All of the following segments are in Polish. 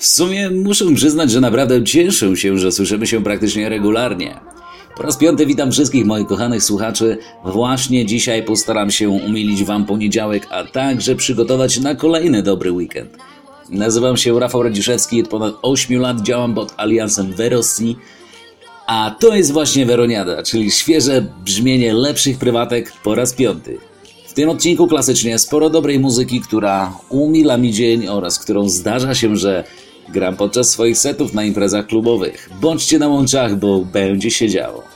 W sumie muszę przyznać, że naprawdę cieszę się, że słyszymy się praktycznie regularnie. Po raz piąty witam wszystkich moich kochanych słuchaczy. Właśnie dzisiaj postaram się umilić Wam poniedziałek, a także przygotować na kolejny dobry weekend. Nazywam się Rafał Radziszewski, od ponad 8 lat działam pod aliansem Verosni, a to jest właśnie Weroniada, czyli świeże brzmienie lepszych prywatek po raz piąty. W tym odcinku klasycznie sporo dobrej muzyki, która umila mi dzień oraz którą zdarza się, że gram podczas swoich setów na imprezach klubowych. Bądźcie na łączach, bo będzie się działo.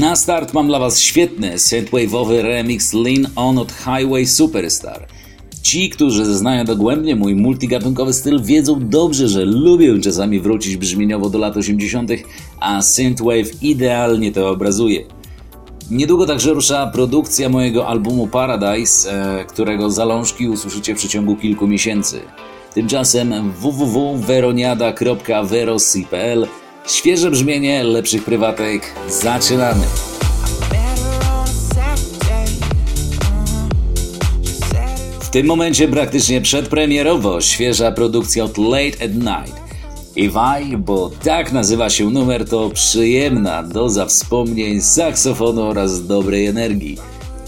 Na start mam dla Was świetny synthwave'owy remix Lean On od Highway Superstar. Ci, którzy znają dogłębnie mój multigatunkowy styl, wiedzą dobrze, że lubię czasami wrócić brzmieniowo do lat 80., a synthwave idealnie to obrazuje. Niedługo także rusza produkcja mojego albumu Paradise, e, którego zalążki usłyszycie w przeciągu kilku miesięcy. Tymczasem www.veroniada.verosi.pl Świeże brzmienie lepszych prywatek. Zaczynamy! W tym momencie praktycznie przedpremierowo świeża produkcja od Late at Night. I waj, bo tak nazywa się numer, to przyjemna doza wspomnień, saksofonu oraz dobrej energii,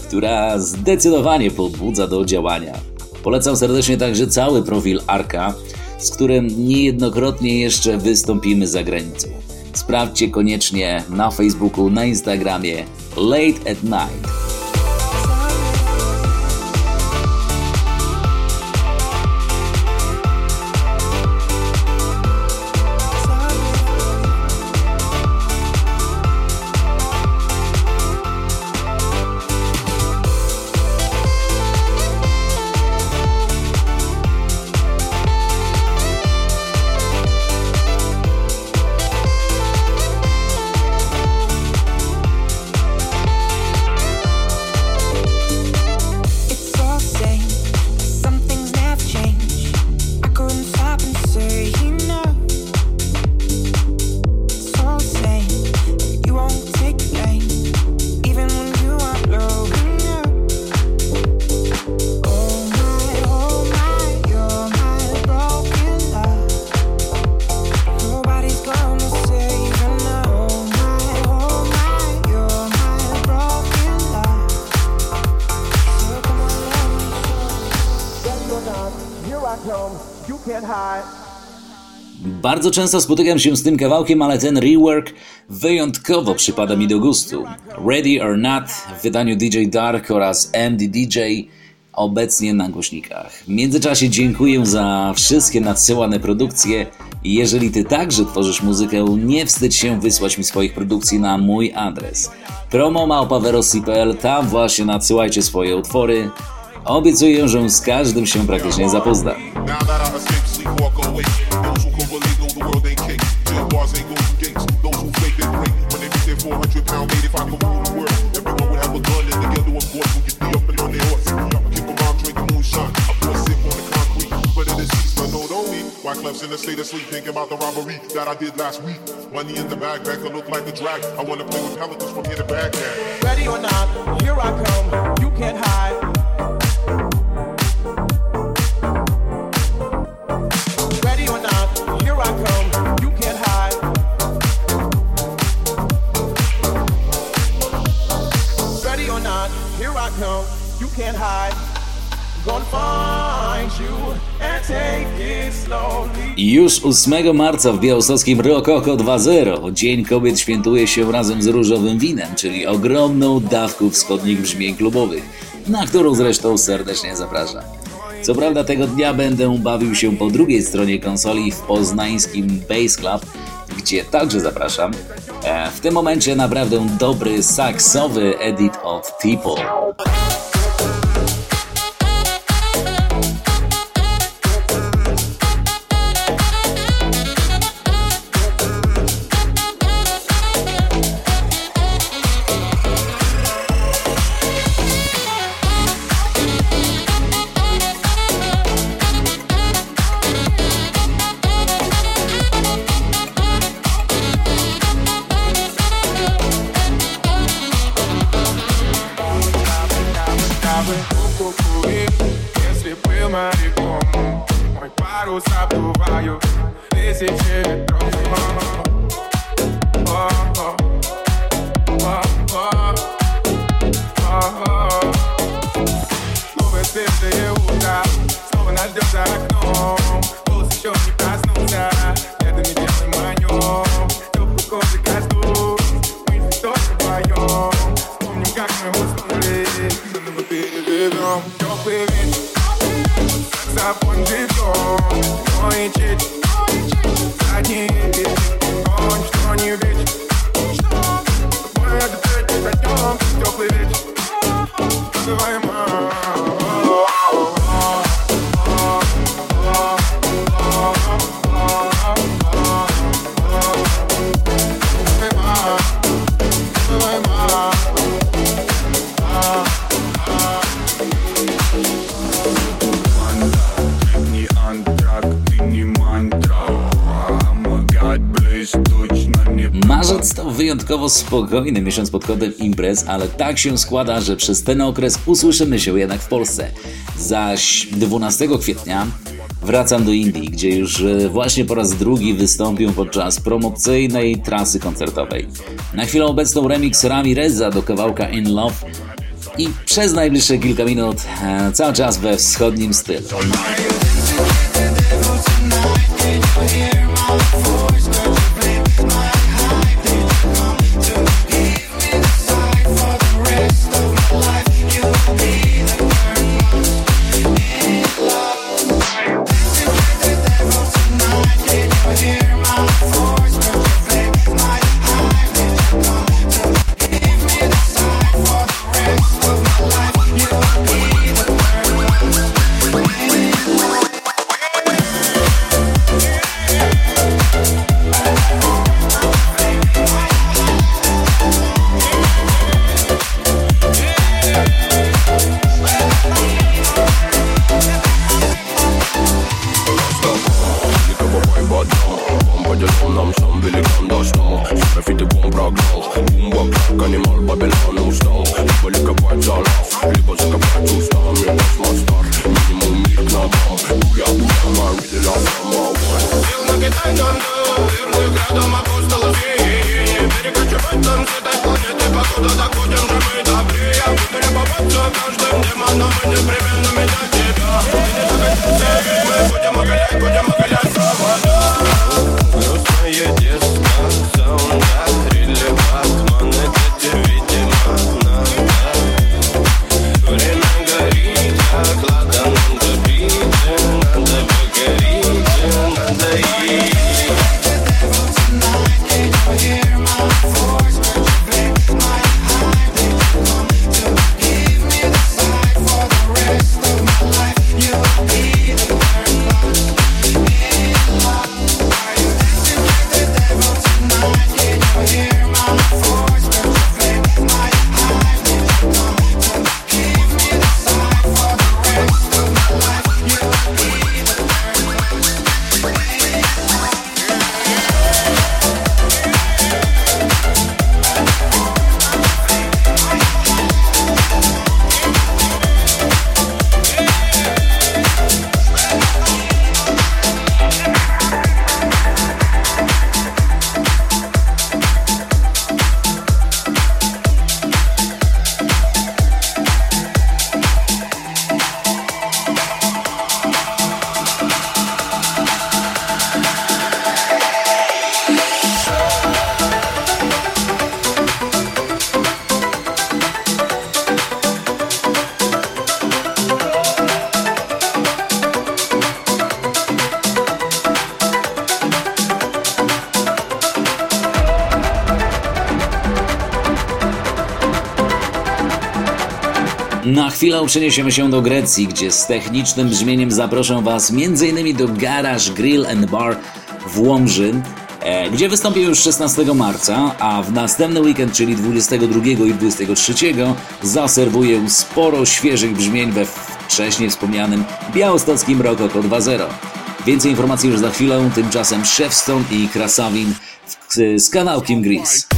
która zdecydowanie pobudza do działania. Polecam serdecznie także cały profil Arka, z którym niejednokrotnie jeszcze wystąpimy za granicą. Sprawdźcie koniecznie na Facebooku, na Instagramie Late at Night. Bardzo często spotykam się z tym kawałkiem, ale ten rework wyjątkowo przypada mi do gustu. Ready or Not w wydaniu DJ Dark oraz MD DJ obecnie na głośnikach. W międzyczasie dziękuję za wszystkie nadsyłane produkcje jeżeli Ty także tworzysz muzykę, nie wstydź się wysłać mi swoich produkcji na mój adres. promomałpawerosi.pl, tam właśnie nadsyłajcie swoje utwory. Obiecuję, że z każdym się praktycznie zapoznam. sleep, walk away. Those who can relate know the world ain't cake. Jail bars ain't golden gates. Those who fake they break. When they reach their 400 pound weight, if I could rule the world, everyone would have a gun and together, of course, we could be up and on their horse. Keep around drinking moonshine. Of course, sip on the concrete, but it is cease, but no, don't eat. Why Clef's in a state of sleep, thinking about the robbery that I did last week. Money in the bag, back to look like a drag. I wanna play with pelicans from here to Baghdad. Ready or not, here I come. You can't hide. Już 8 marca w białostockim Rokoko 2.0 Dzień Kobiet świętuje się razem z różowym winem, czyli ogromną dawką wschodnich brzmień klubowych, na którą zresztą serdecznie zapraszam. Co prawda tego dnia będę bawił się po drugiej stronie konsoli w poznańskim Bass Club, gdzie także zapraszam. E, w tym momencie naprawdę dobry saksowy edit od Tipo. spirit. Stop on the floor, point it. I need it. Punch on you, bitch. Boy, I had to take it. I don't stop with it. Cause I am wyjątkowo spokojny miesiąc pod kątem imprez, ale tak się składa, że przez ten okres usłyszymy się jednak w Polsce. Zaś 12 kwietnia wracam do Indii, gdzie już e, właśnie po raz drugi wystąpię podczas promocyjnej trasy koncertowej. Na chwilę obecną remix Rami Reza do kawałka In Love i przez najbliższe kilka minut e, cały czas we wschodnim stylu. but Babylon Нам сам великан достал Шарфит и бум прогнал Бумба, как анимал, Бабилон устал Либо ликовать за лав Либо закопать устами Космос стар, минимум миг на дам Буя, буя, my really love number one Бег на Китай, Донду Верных рядом апостолов Перекочевать там с этой планеты Покуда доходим же мы добрее Выдали попадцу каждым демоном И непременно менять тебя Ты не закатился, ведь мы будем оголять Будем оголять провода Грустное детство, сауна, релеват, ман, это Na chwilę przeniesiemy się do Grecji, gdzie z technicznym brzmieniem zaproszę Was m.in. do Garage Grill and Bar w Łomży, e, gdzie wystąpię już 16 marca, a w następny weekend, czyli 22 i 23, zaserwuję sporo świeżych brzmień we wcześniej wspomnianym białostockim Rokoko 2.0. Więcej informacji już za chwilę, tymczasem Szefstone i Krasawin z kanałkiem Grease.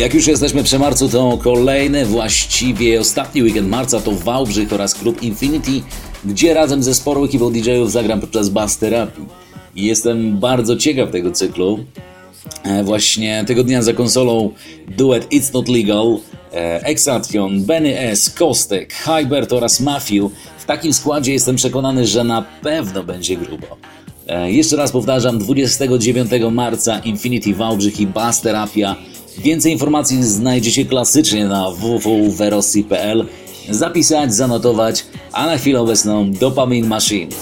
Jak już jesteśmy przy marcu, to kolejny, właściwie ostatni weekend marca to Wałbrzych oraz klub Infinity, gdzie razem ze sporą ekipą DJ-ów zagram podczas Bass Therapy. Jestem bardzo ciekaw tego cyklu. E, właśnie tego dnia za konsolą duet It's Not Legal, e, Exation, Benny S, Kostek, Hybert oraz Matthew. W takim składzie jestem przekonany, że na pewno będzie grubo. E, jeszcze raz powtarzam, 29 marca Infinity Wałbrzych i Bass Terapia. Więcej informacji znajdziecie klasycznie na www.verosi.pl. Zapisać, zanotować, a na chwilę obecną Dopamine Machine.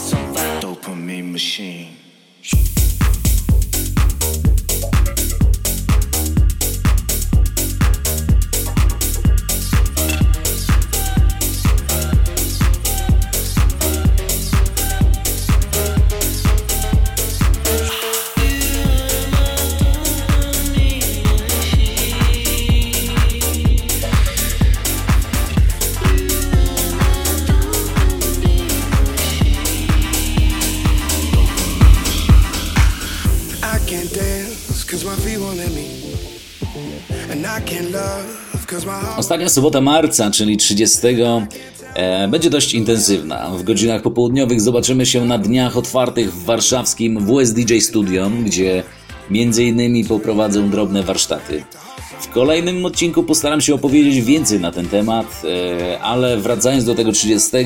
Ostatnia sobota marca, czyli 30, e, będzie dość intensywna. W godzinach popołudniowych zobaczymy się na dniach otwartych w warszawskim WSDJ Studio, gdzie innymi poprowadzę drobne warsztaty. W kolejnym odcinku postaram się opowiedzieć więcej na ten temat, e, ale wracając do tego 30,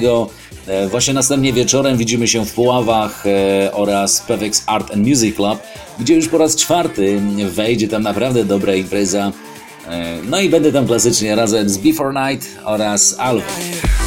e, właśnie następnie wieczorem widzimy się w Puławach oraz Pevex Art and Music Club, gdzie już po raz czwarty wejdzie tam naprawdę dobra impreza. No i będę tam klasycznie razem z Before Night oraz Alvin.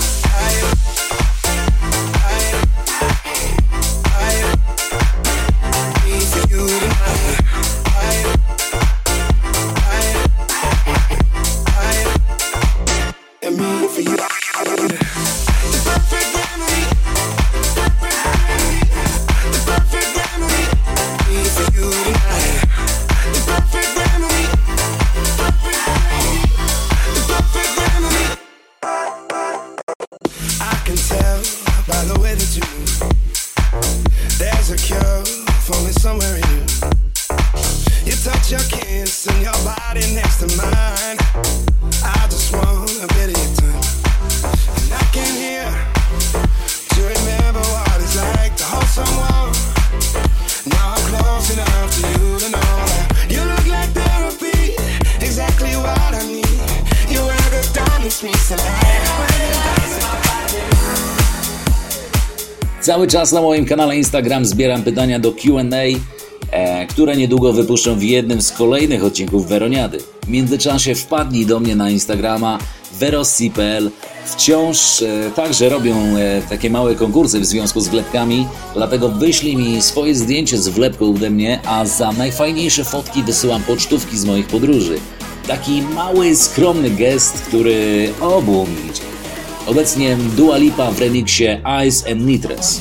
Cały czas na moim kanale Instagram zbieram pytania do QA, e, które niedługo wypuszczę w jednym z kolejnych odcinków Weroniady. W międzyczasie wpadnij do mnie na Instagrama verossi.pl. Wciąż e, także robią e, takie małe konkursy w związku z wlepkami, dlatego wyślij mi swoje zdjęcie z wlepką ode mnie, a za najfajniejsze fotki wysyłam pocztówki z moich podróży. Taki mały, skromny gest, który obu mi idzie. Obecnie Dua Lipa w remiksie Ice and Nitres.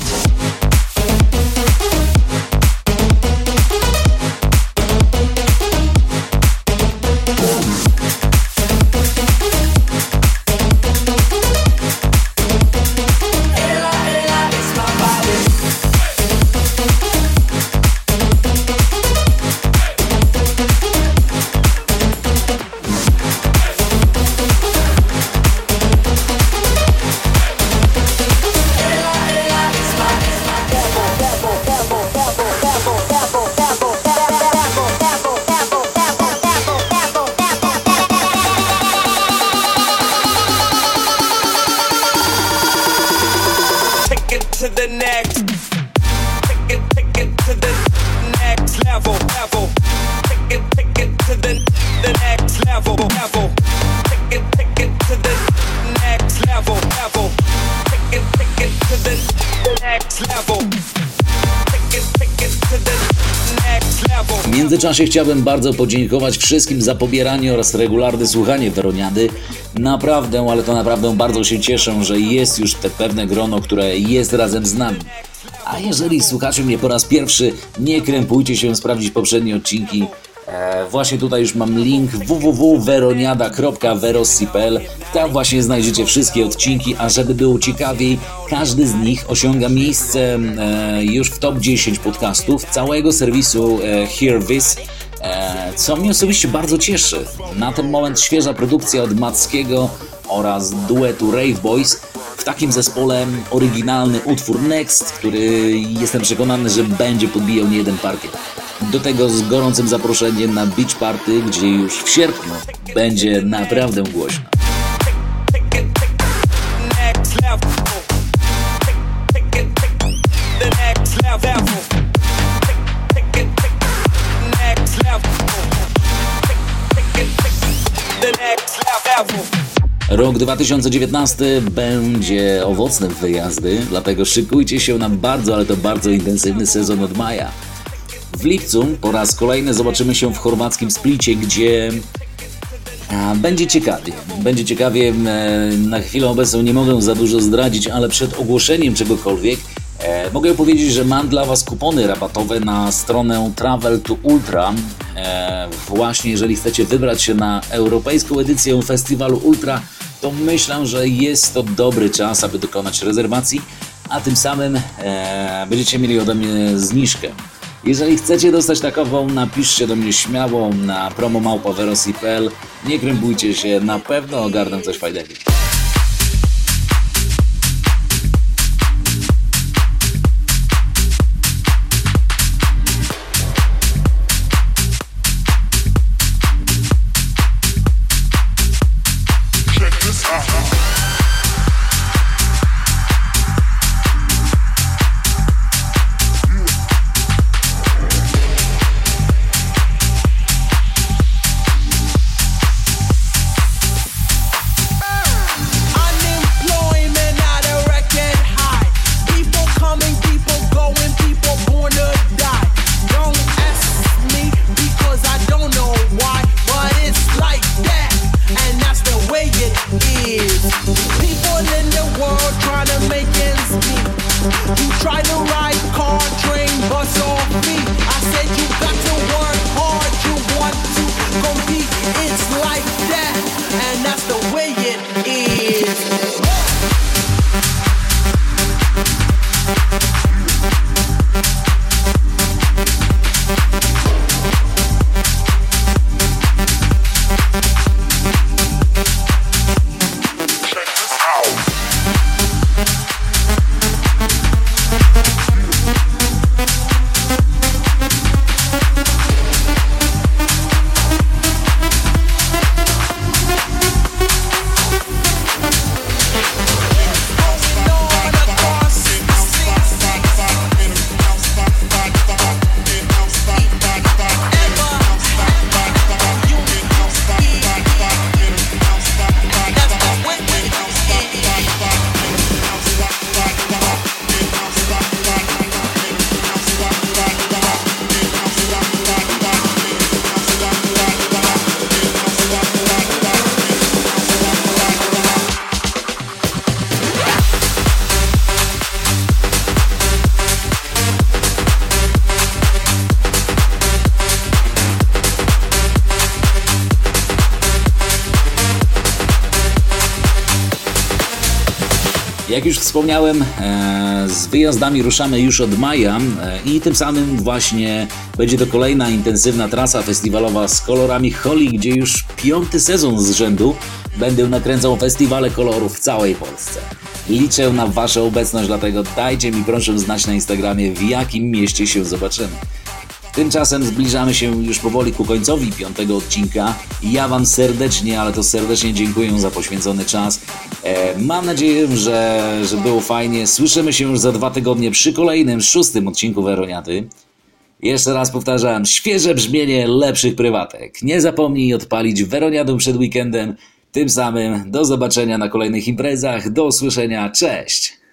Międzyczasie chciałbym bardzo podziękować wszystkim za pobieranie oraz regularne słuchanie Weroniady. Naprawdę, ale to naprawdę bardzo się cieszę, że jest już te pewne grono, które jest razem z nami. A jeżeli słuchacie mnie po raz pierwszy, nie krępujcie się sprawdzić poprzednie odcinki. E, właśnie tutaj już mam link www.veroniada.verossi.pl Tam właśnie znajdziecie wszystkie odcinki, a żeby było ciekawiej, każdy z nich osiąga miejsce e, już w top 10 podcastów całego serwisu e, Hear This. E, co mnie osobiście bardzo cieszy. Na ten moment świeża produkcja od Mackiego oraz duetu Rave Boys. W takim zespole oryginalny utwór Next, który jestem przekonany, że będzie podbijał nie jeden parkiet. Do tego z gorącym zaproszeniem na Beach Party, gdzie już w sierpniu będzie naprawdę głośno. Rok 2019 będzie owocny w wyjazdy, dlatego szykujcie się na bardzo, ale to bardzo intensywny sezon od maja. W lipcu po raz kolejny zobaczymy się w chorwackim Splicie, gdzie będzie ciekawie. Będzie ciekawie. Na chwilę obecną nie mogę za dużo zdradzić, ale przed ogłoszeniem czegokolwiek e, mogę powiedzieć, że mam dla Was kupony rabatowe na stronę Travel to Ultra. E, właśnie jeżeli chcecie wybrać się na europejską edycję festiwalu Ultra, to myślę, że jest to dobry czas, aby dokonać rezerwacji, a tym samym e, będziecie mieli ode mnie zniżkę. Jeżeli chcecie dostać takową, napiszcie do mnie śmiało na promomałpawerosi.pl. Nie krępujcie się, na pewno ogarnę coś fajnego. Wspomniałem, e, z wyjazdami ruszamy już od maja e, i tym samym właśnie będzie to kolejna intensywna trasa festiwalowa z kolorami Holi, gdzie już piąty sezon z rzędu będę nakręcał festiwale kolorów w całej Polsce. Liczę na Waszą obecność, dlatego dajcie mi proszę znać na Instagramie, w jakim mieście się zobaczymy. Tymczasem zbliżamy się już powoli ku końcowi piątego odcinka. Ja Wam serdecznie, ale to serdecznie dziękuję za poświęcony czas. E, mam nadzieję, że, że było fajnie. Słyszymy się już za dwa tygodnie przy kolejnym, szóstym odcinku Weroniaty. Jeszcze raz powtarzam, świeże brzmienie lepszych prywatek. Nie zapomnij odpalić Weroniadę przed weekendem. Tym samym do zobaczenia na kolejnych imprezach. Do usłyszenia. Cześć!